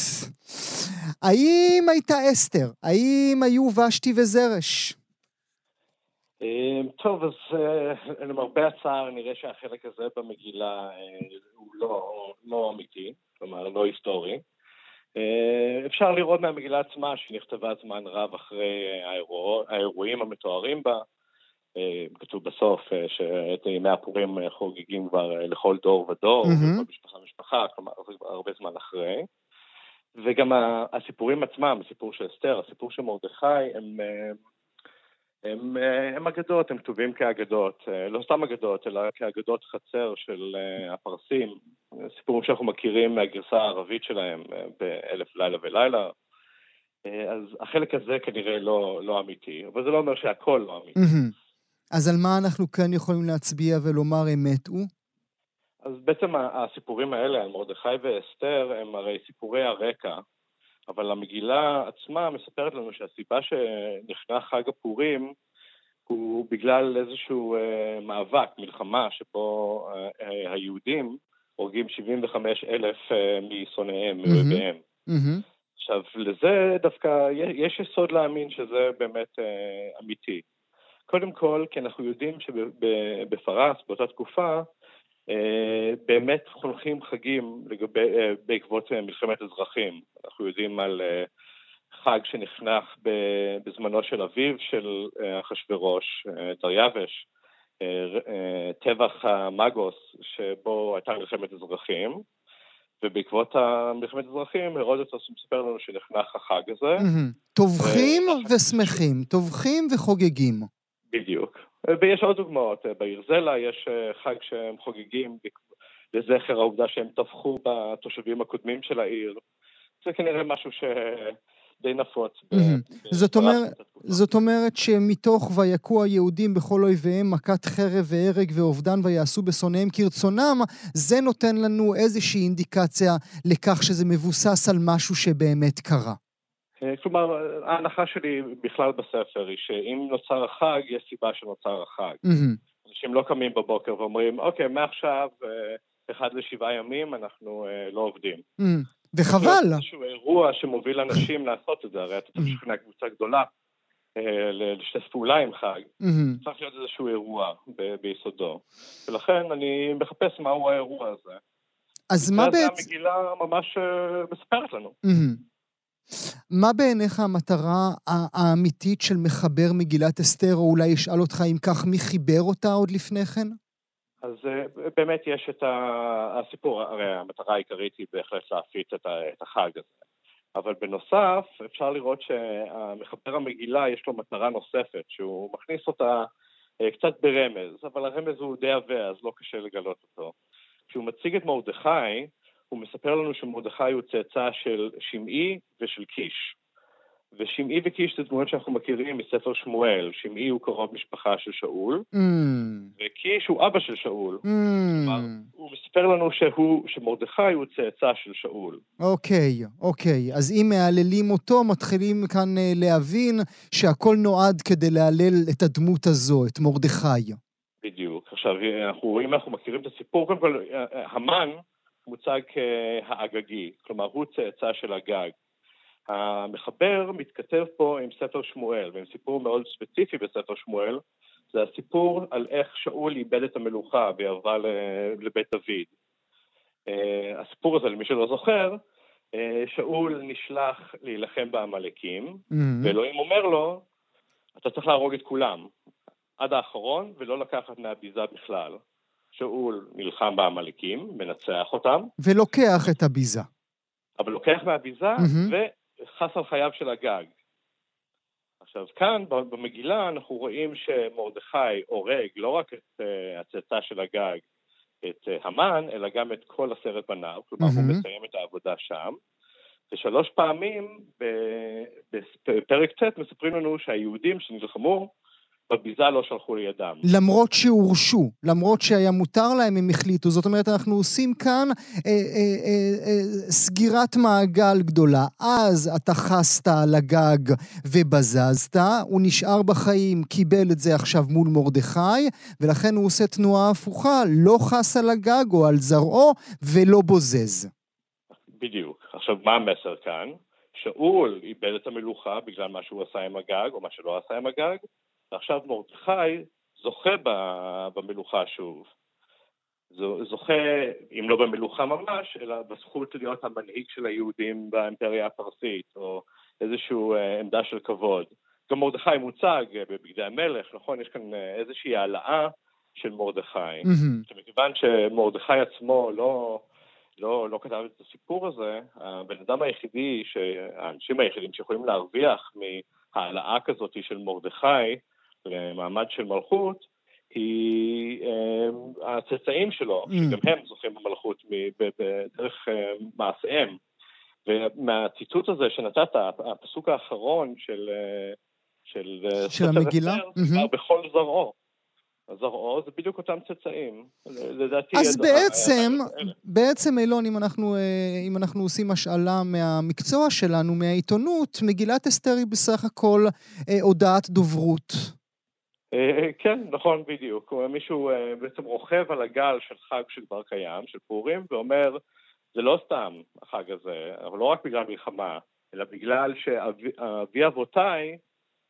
האם הייתה אסתר? האם היו ושתי וזרש? טוב, אז למרבה הצער נראה שהחלק הזה במגילה הוא לא, לא אמיתי. כלומר לא היסטורי. אה, אפשר לראות מהמגילה עצמה שהיא נכתבה זמן רב אחרי האירוע, האירועים המתוארים בה. אה, כתוב בסוף אה, שאת ימי הפורים חוגגים כבר לכל דור ודור, mm-hmm. לכל משפחה משפחה, כלומר זה כבר הרבה זמן אחרי. וגם הסיפורים עצמם, הסיפור של אסתר, הסיפור של מרדכי, הם הם, אה, הם אגדות, הם כתובים כאגדות, אה, לא סתם אגדות, אלא כאגדות חצר של אה, הפרסים, סיפורים שאנחנו מכירים מהגרסה הערבית שלהם באלף לילה ולילה. אז החלק הזה כנראה לא, לא אמיתי, אבל זה לא אומר שהכל לא אמיתי. אז על מה אנחנו כן יכולים להצביע ולומר אמת הוא? אז בעצם הסיפורים האלה על מרדכי ואסתר הם הרי סיפורי הרקע אבל המגילה עצמה מספרת לנו שהסיבה שנחנך חג הפורים הוא בגלל איזשהו uh, מאבק, מלחמה, שבו uh, uh, היהודים הורגים 75 אלף uh, משונאיהם, מאויביהם. Mm-hmm. עכשיו, לזה דווקא יש יסוד להאמין שזה באמת uh, אמיתי. קודם כל, כי אנחנו יודעים שבפרס, באותה תקופה, אה, באמת חונכים חגים לגבי, אה, בעקבות אה, מלחמת אזרחים. אנחנו יודעים על חג שנחנך בזמנו של אביו של אחשורוש, דריווש, טבח המאגוס, שבו הייתה מלחמת אזרחים, ובעקבות מלחמת אזרחים, הרודוטוס מספר לנו שנחנך החג הזה. טובחים ושמחים, טובחים וחוגגים. בדיוק. ויש עוד דוגמאות, בעיר זלה יש אה, חג שהם חוגגים לזכר העובדה שהם טבחו בתושבים הקודמים של העיר. זה כנראה משהו ש... די נפוץ. זאת, אומר, זאת אומרת שמתוך ויכו היהודים בכל אויביהם מכת חרב והרג ואובדן ויעשו בשונאיהם כרצונם, זה נותן לנו איזושהי אינדיקציה לכך שזה מבוסס על משהו שבאמת קרה. אה, כלומר, ההנחה שלי בכלל בספר היא שאם נוצר החג, יש סיבה שנוצר החג. Mm-hmm. אנשים לא קמים בבוקר ואומרים, אוקיי, מעכשיו, אה, אחד לשבעה ימים אנחנו אה, לא עובדים. Mm-hmm. וחבל. זה איזשהו אירוע שמוביל אנשים לעשות את זה, הרי אתה צריך לשכנע קבוצה גדולה לשתף פעולה עם חג. צריך להיות איזשהו אירוע ביסודו. ולכן אני מחפש מהו האירוע הזה. אז מה בעצם... המגילה ממש מספרת לנו. מה בעיניך המטרה האמיתית של מחבר מגילת אסתר, או אולי אשאל אותך אם כך, מי חיבר אותה עוד לפני כן? אז אה, באמת יש את הסיפור, הרי המטרה העיקרית היא בהחלט להפיץ את החג הזה. אבל בנוסף, אפשר לראות שהמחבר המגילה יש לו מטרה נוספת, שהוא מכניס אותה אה, קצת ברמז, אבל הרמז הוא די עבה, אז לא קשה לגלות אותו. כשהוא מציג את מרדכי, הוא מספר לנו שמרדכי הוא צאצא של שמעי ושל קיש. ושמעי וקיש זה דמויות שאנחנו מכירים מספר שמואל. שמעי הוא קרוב משפחה של שאול, mm. וקיש הוא אבא של שאול. Mm. כלומר, הוא מספר לנו שהוא, שמרדכי הוא צאצא של שאול. אוקיי, אוקיי. אז אם מהללים אותו, מתחילים כאן uh, להבין שהכל נועד כדי להלל את הדמות הזו, את מרדכי. בדיוק. עכשיו, אנחנו, אם אנחנו מכירים את הסיפור, קודם כל, המן, מוצג כהאגגי, כלומר הוא צאצא של הגג. המחבר מתכתב פה עם ספר שמואל, ועם סיפור מאוד ספציפי בספר שמואל, זה הסיפור על איך שאול איבד את המלוכה ועברה לבית דוד. אה, הסיפור הזה, למי שלא זוכר, אה, שאול נשלח להילחם בעמלקים, mm-hmm. ואלוהים אומר לו, אתה צריך להרוג את כולם, עד האחרון, ולא לקחת מהביזה בכלל. שאול נלחם בעמלקים, מנצח אותם. ולוקח את הביזה. אבל לוקח מהביזה mm-hmm. וחס על חייו של הגג. עכשיו, כאן במגילה אנחנו רואים שמרדכי הורג לא רק את uh, הצאצא של הגג, את uh, המן, אלא גם את כל עשרת בניו, כלומר mm-hmm. הוא מסיים את העבודה שם. ושלוש פעמים בפרק ט' מספרים לנו שהיהודים שנלחמו בביזה לא שלחו לידם. למרות שהורשו, למרות שהיה מותר להם, הם החליטו. זאת אומרת, אנחנו עושים כאן אה, אה, אה, אה, סגירת מעגל גדולה. אז אתה חסת על הגג ובזזת, הוא נשאר בחיים, קיבל את זה עכשיו מול מרדכי, ולכן הוא עושה תנועה הפוכה, לא חס על הגג או על זרעו, ולא בוזז. בדיוק. עכשיו, מה המסר כאן? שאול איבד את המלוכה בגלל מה שהוא עשה עם הגג, או מה שלא עשה עם הגג, ועכשיו מרדכי זוכה במלוכה שוב. זוכה, אם לא במלוכה ממש, אלא בזכות להיות המנהיג של היהודים באימפריה הפרסית, או איזושהי אה, עמדה של כבוד. גם מרדכי מוצג אה, בבגדי המלך, נכון? יש כאן אה, איזושהי העלאה של מרדכי. Mm-hmm. מכיוון שמרדכי עצמו לא, לא, לא כתב את הסיפור הזה, הבן אדם היחידי, האנשים היחידים שיכולים להרוויח מהעלאה כזאת של מרדכי, למעמד של מלכות, היא אה, הצאצאים שלו, mm. שגם הם זוכים במלכות דרך אה, מעשיהם. ומהציטוט הזה שנתת, הפסוק האחרון של, אה, של, של המגילה, mm-hmm. בכל זרעו. זרעו זה בדיוק אותם צאצאים. לדעתי... אז בעצם, בעצם אילון, אם אנחנו, אם אנחנו עושים השאלה מהמקצוע שלנו, מהעיתונות, מגילת אסתר היא בסך הכל הודעת דוברות. אה, כן, נכון, בדיוק. מישהו אה, בעצם רוכב על הגל של חג שכבר קיים, של פורים, ואומר, זה לא סתם החג הזה, אבל לא רק בגלל מלחמה, אלא בגלל שאבי אבותיי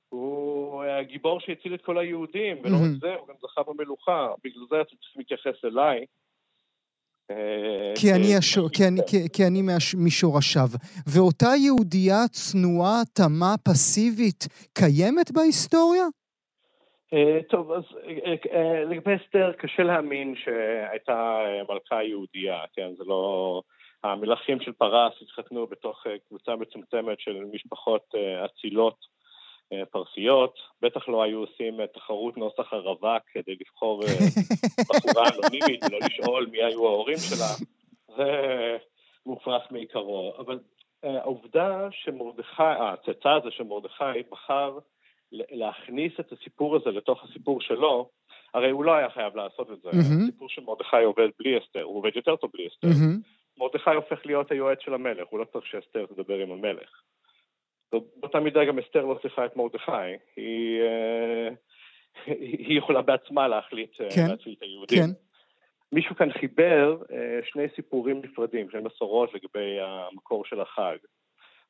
הוא הגיבור שהציל את כל היהודים, ולא רק זה, הוא גם זכה במלוכה, בגלל זה אתם צריכים להתייחס אליי. אה, כי אני, השור, כי אני, כי, כי אני משורשיו. ואותה יהודייה צנועה, תמה, פסיבית, קיימת בהיסטוריה? אה, טוב, אז אה, אה, לגבי אסתר, קשה להאמין שהייתה מלכה יהודייה, כן? זה לא... המלכים של פרס התחתנו בתוך קבוצה מצומצמת של משפחות אצילות פרסיות, בטח לא היו עושים תחרות נוסח הרווק כדי לבחור בחורה אנונימית ולא לשאול מי היו ההורים שלה, זה מופרך מעיקרו. אבל העובדה שמרדכי, הצאצא הזה של מרדכי בחר להכניס את הסיפור הזה לתוך הסיפור שלו, הרי הוא לא היה חייב לעשות את זה. Mm-hmm. הסיפור של מרדכי עובד בלי אסתר, הוא עובד יותר טוב בלי אסתר. Mm-hmm. מרדכי הופך להיות היועץ של המלך, הוא לא צריך שאסתר תדבר עם המלך. באותה מידה גם אסתר לא צריכה את מרדכי, היא, אה, היא יכולה בעצמה להחליט אה, כן, להציל את היהודים. כן. מישהו כאן חיבר אה, שני סיפורים נפרדים, שני מסורות לגבי המקור של החג.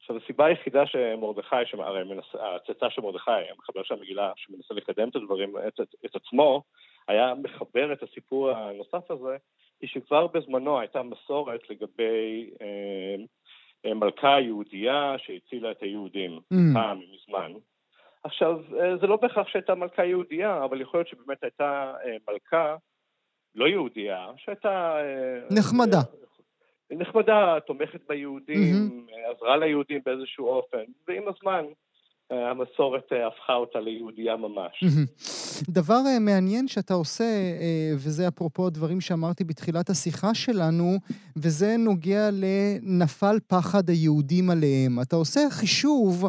עכשיו, הסיבה היחידה שמרדכי, הרי הצאצא של מרדכי, המחבר של המגילה, שמנסה לקדם את הדברים, את, את, עצמו, היה מחבר את הסיפור הנוסף הזה, היא שכבר בזמנו הייתה מסורת לגבי אה, אה, מלכה יהודייה שהצילה את היהודים, mm. פעם מזמן. עכשיו, אה, זה לא בהכרח שהייתה מלכה יהודייה, אבל יכול להיות שבאמת הייתה אה, מלכה לא יהודייה, שהייתה... נחמדה. נחמדה, תומכת ביהודים, mm-hmm. עזרה ליהודים באיזשהו אופן, ועם הזמן המסורת אה, הפכה אותה ליהודייה ממש. דבר אה, מעניין שאתה עושה, וזה אפרופו הדברים שאמרתי בתחילת השיחה שלנו, וזה נוגע לנפל פחד היהודים עליהם. אתה עושה חישוב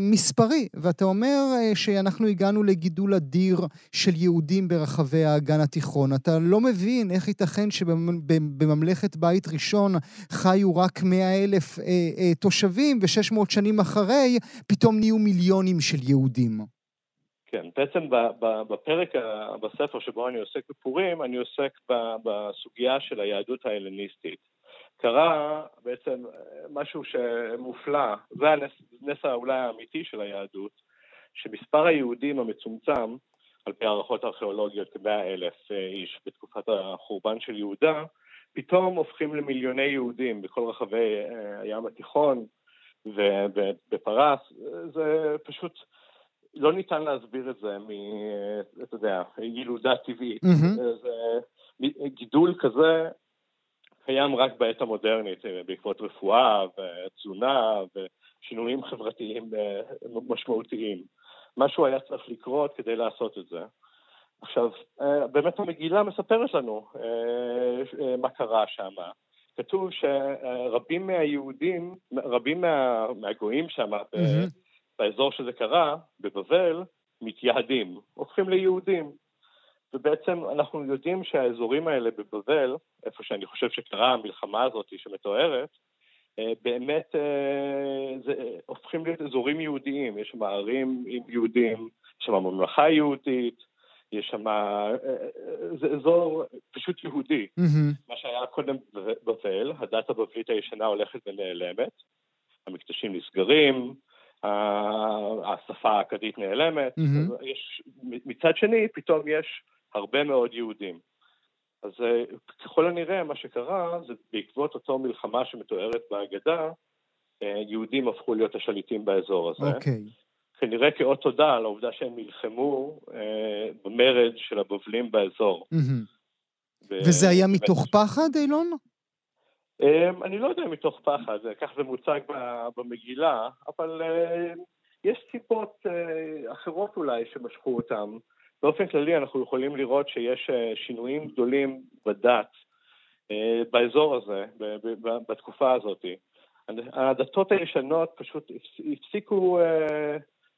מספרי, ואתה אומר שאנחנו הגענו לגידול אדיר של יהודים ברחבי האגן התיכון. אתה לא מבין איך ייתכן שבממלכת בית ראשון חיו רק 100 אלף תושבים, ו-600 שנים אחרי, פתאום נהיו מיליונים של יהודים. כן, בעצם בפרק בספר שבו אני עוסק בפורים, אני עוסק בסוגיה של היהדות ההלניסטית. קרה בעצם משהו שמופלא, זה הנס אולי האמיתי של היהדות, שמספר היהודים המצומצם, על פי הערכות ארכיאולוגיות כמאה אלף אה, איש בתקופת החורבן של יהודה, פתאום הופכים למיליוני יהודים בכל רחבי אה, הים התיכון ובפרס. זה פשוט, לא ניתן להסביר את זה מ... אתה יודע, ילודה טבעית. Mm-hmm. זה גידול כזה קיים רק בעת המודרנית, אה, בעקבות רפואה ותזונה ושינויים חברתיים משמעותיים. משהו היה צריך לקרות כדי לעשות את זה. עכשיו, אה, באמת המגילה מספרת לנו אה, אה, מה קרה שם. כתוב שרבים מהיהודים, רבים מה, מהגויים שם, mm-hmm. באזור שזה קרה, בבבל, מתייהדים, הופכים ליהודים. ובעצם אנחנו יודעים שהאזורים האלה בבבל, איפה שאני חושב שקרה המלחמה הזאת שמתוארת, אה, באמת אה, זה, הופכים להיות אזורים יהודיים, יש שם ערים עם יהודים, יש שם ממלכה יהודית, יש שם, אה, זה אזור פשוט יהודי. Mm-hmm. מה שהיה קודם בבל, הדת הבבלית הישנה הולכת ונעלמת, המקדשים נסגרים, השפה האכדית נעלמת, mm-hmm. יש, מצד שני פתאום יש הרבה מאוד יהודים. אז אה, ככל הנראה מה שקרה זה בעקבות אותו מלחמה שמתוארת בהגדה, אה, יהודים הפכו להיות השליטים באזור הזה. אוקיי. Okay. כנראה כאות תודה על העובדה שהם נלחמו אה, במרד של הבבלים באזור. ו... וזה היה מתוך פחד, אילון? אה, אני לא יודע מתוך פחד, כך זה מוצג במגילה, אבל אה, יש סיבות אה, אחרות אולי שמשכו אותם. באופן כללי אנחנו יכולים לראות שיש אה, שינויים גדולים בדת אה, באזור הזה, בתקופה הזאת. הדתות הישנות פשוט הפסיקו אה,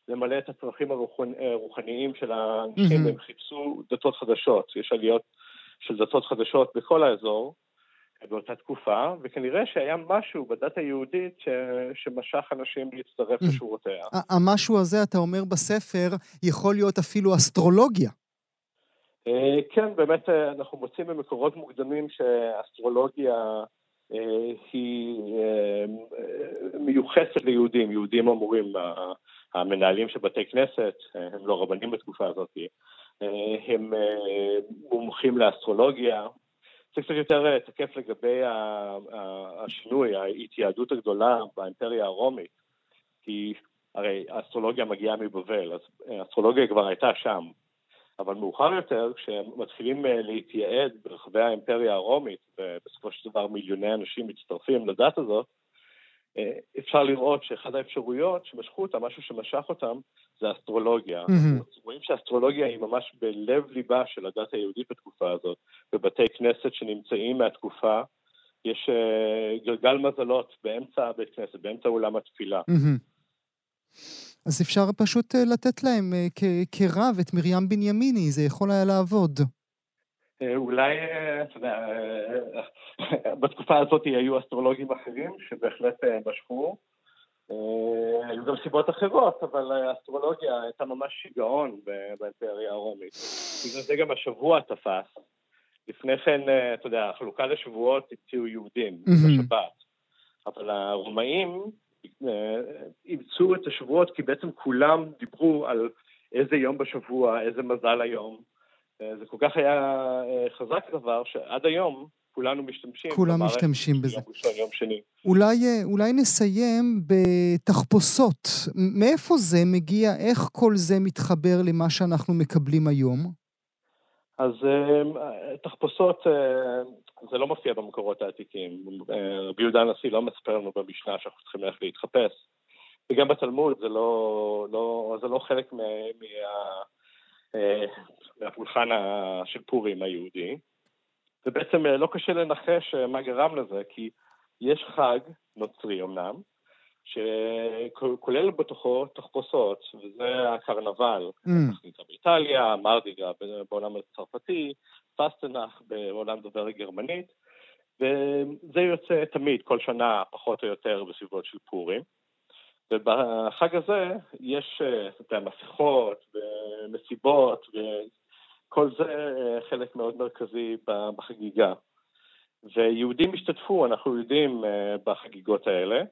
למלא את הצרכים הרוחניים של האנשים, והם חיפשו דתות חדשות. יש עליות של דתות חדשות בכל האזור. באותה תקופה, וכנראה שהיה משהו בדת היהודית ש... שמשך אנשים להצטרף mm. לשורותיה. המשהו הזה, אתה אומר בספר, יכול להיות אפילו אסטרולוגיה. אה, כן, באמת אה, אנחנו מוצאים במקורות מוקדמים שאסטרולוגיה אה, היא מיוחסת ליהודים, יהודים אמורים, המנהלים של בתי כנסת, הם לא רבנים בתקופה הזאת, הם מומחים לאסטרולוגיה, זה קצת יותר אה, תקף לגבי השינוי, ההתייעדות הגדולה באימפריה הרומית, כי הרי האסטרולוגיה מגיעה מבבל, אז האסטרולוגיה כבר הייתה שם, אבל מאוחר יותר, כשמתחילים אה, להתייעד ברחבי האימפריה הרומית, ובסופו של דבר מיליוני אנשים מצטרפים לדת הזאת, אה, אפשר לראות שאחד האפשרויות שמשכו אותם, משהו שמשך אותם, זה אסטרולוגיה. Mm-hmm. רואים שאסטרולוגיה היא ממש בלב ליבה של הדת היהודית בתקופה הזאת. בבתי כנסת שנמצאים מהתקופה, יש uh, גלגל מזלות באמצע הבית כנסת, באמצע אולם התפילה. Mm-hmm. אז אפשר פשוט לתת להם כרב את מרים בנימיני, זה יכול היה לעבוד. אה, אולי, אה, אתה יודע, אה, בתקופה הזאת היו אסטרולוגים אחרים שבהחלט משכו. היו גם סיבות אחרות, אבל האסטרולוגיה הייתה ממש שיגעון באימפריה הרומית. בגלל זה גם השבוע תפס. לפני כן, אתה יודע, החלוקה לשבועות הציעו יהודים בשבת, אבל הרומאים אימצו את השבועות כי בעצם כולם דיברו על איזה יום בשבוע, איזה מזל היום. אה, זה כל כך היה אה, חזק דבר, שעד היום כולנו משתמשים. כולם משתמשים בזה. יום ראשון, יום שני. אולי, אה, אולי נסיים בתחפושות. מאיפה זה מגיע? איך כל זה מתחבר למה שאנחנו מקבלים היום? אז תחפושות, זה לא מופיע במקורות העתיקים. רבי יהודה הנשיא לא מספר לנו במשנה שאנחנו צריכים ללכת להתחפש. וגם בתלמוד זה לא, לא, זה לא חלק מה... מה מהפולחן של פורים היהודי. ובעצם אה, לא קשה לנחש אה, מה גרם לזה, כי יש חג נוצרי אמנם, שכולל בתוכו תחפושות, וזה הקרנבל, mm. באיטליה, מרדיגה בעולם הצרפתי, פסטנח בעולם דובר הגרמנית, וזה יוצא תמיד, כל שנה, פחות או יותר, בסביבות של פורים. ובחג הזה יש, אתה יודע, מסכות ומסיבות, וכל זה חלק מאוד מרכזי בחגיגה. ויהודים השתתפו, אנחנו יודעים, בחגיגות האלה.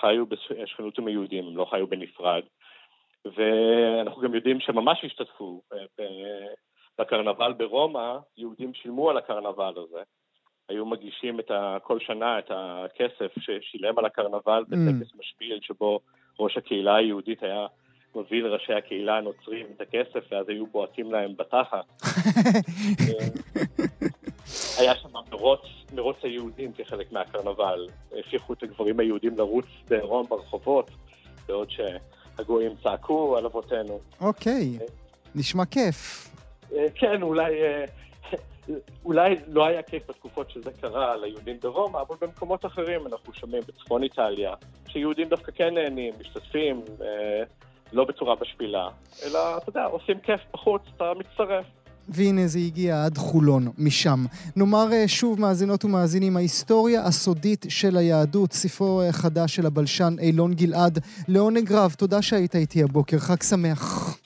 חיו בשכנות עם היהודים, הם לא חיו בנפרד. ואנחנו גם יודעים שממש השתתפו. בקרנבל ברומא, יהודים שילמו על הקרנבל הזה. היו מגישים את ה, כל שנה את הכסף ששילם על הקרנבל mm. בטקס משפיל שבו ראש הקהילה היהודית היה מביא לראשי הקהילה הנוצרים את הכסף ואז היו בועטים להם בתחת. היה שם מרוץ, מרוץ היהודים כחלק מהקרנבל. הפשיכו את הגברים היהודים לרוץ בעירום ברחובות, בעוד שהגויים צעקו על אבותינו. אוקיי, נשמע כיף. אה, כן, אולי... אה, אולי לא היה כיף בתקופות שזה קרה ליהודים ברומא, אבל במקומות אחרים אנחנו שומעים בצפון איטליה, שיהודים דווקא כן נהנים, משתתפים, אה, לא בצורה משפילה, אלא, אתה יודע, עושים כיף בחוץ, אתה מצטרף. והנה זה הגיע עד חולון, משם. נאמר אה, שוב, מאזינות ומאזינים, ההיסטוריה הסודית של היהדות, ספרו החדש של הבלשן אילון גלעד, לעונג רב, תודה שהיית איתי הבוקר, חג שמח.